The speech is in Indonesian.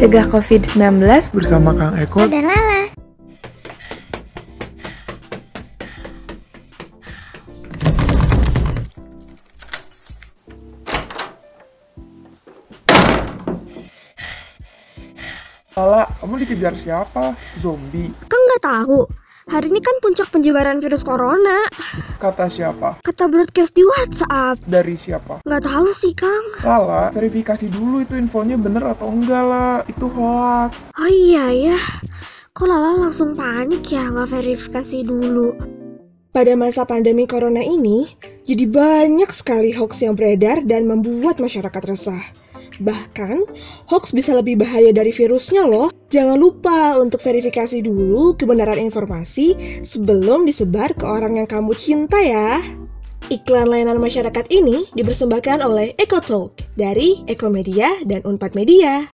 Cegah COVID-19 bersama Kang Eko dan Lala. Lala, kamu dikejar siapa? Zombie? Kan nggak tahu. Hari ini kan puncak penyebaran virus corona. Kata siapa? Kata broadcast di WhatsApp. Dari siapa? Nggak tahu sih, Kang. Lala, verifikasi dulu itu infonya bener atau enggak lah. Itu hoax. Oh iya ya. Kok Lala langsung panik ya nggak verifikasi dulu? Pada masa pandemi corona ini, jadi banyak sekali hoax yang beredar dan membuat masyarakat resah. Bahkan, hoax bisa lebih bahaya dari virusnya loh. Jangan lupa untuk verifikasi dulu kebenaran informasi sebelum disebar ke orang yang kamu cinta ya. Iklan layanan masyarakat ini dipersembahkan oleh EcoTalk dari Ekomedia dan Unpad Media.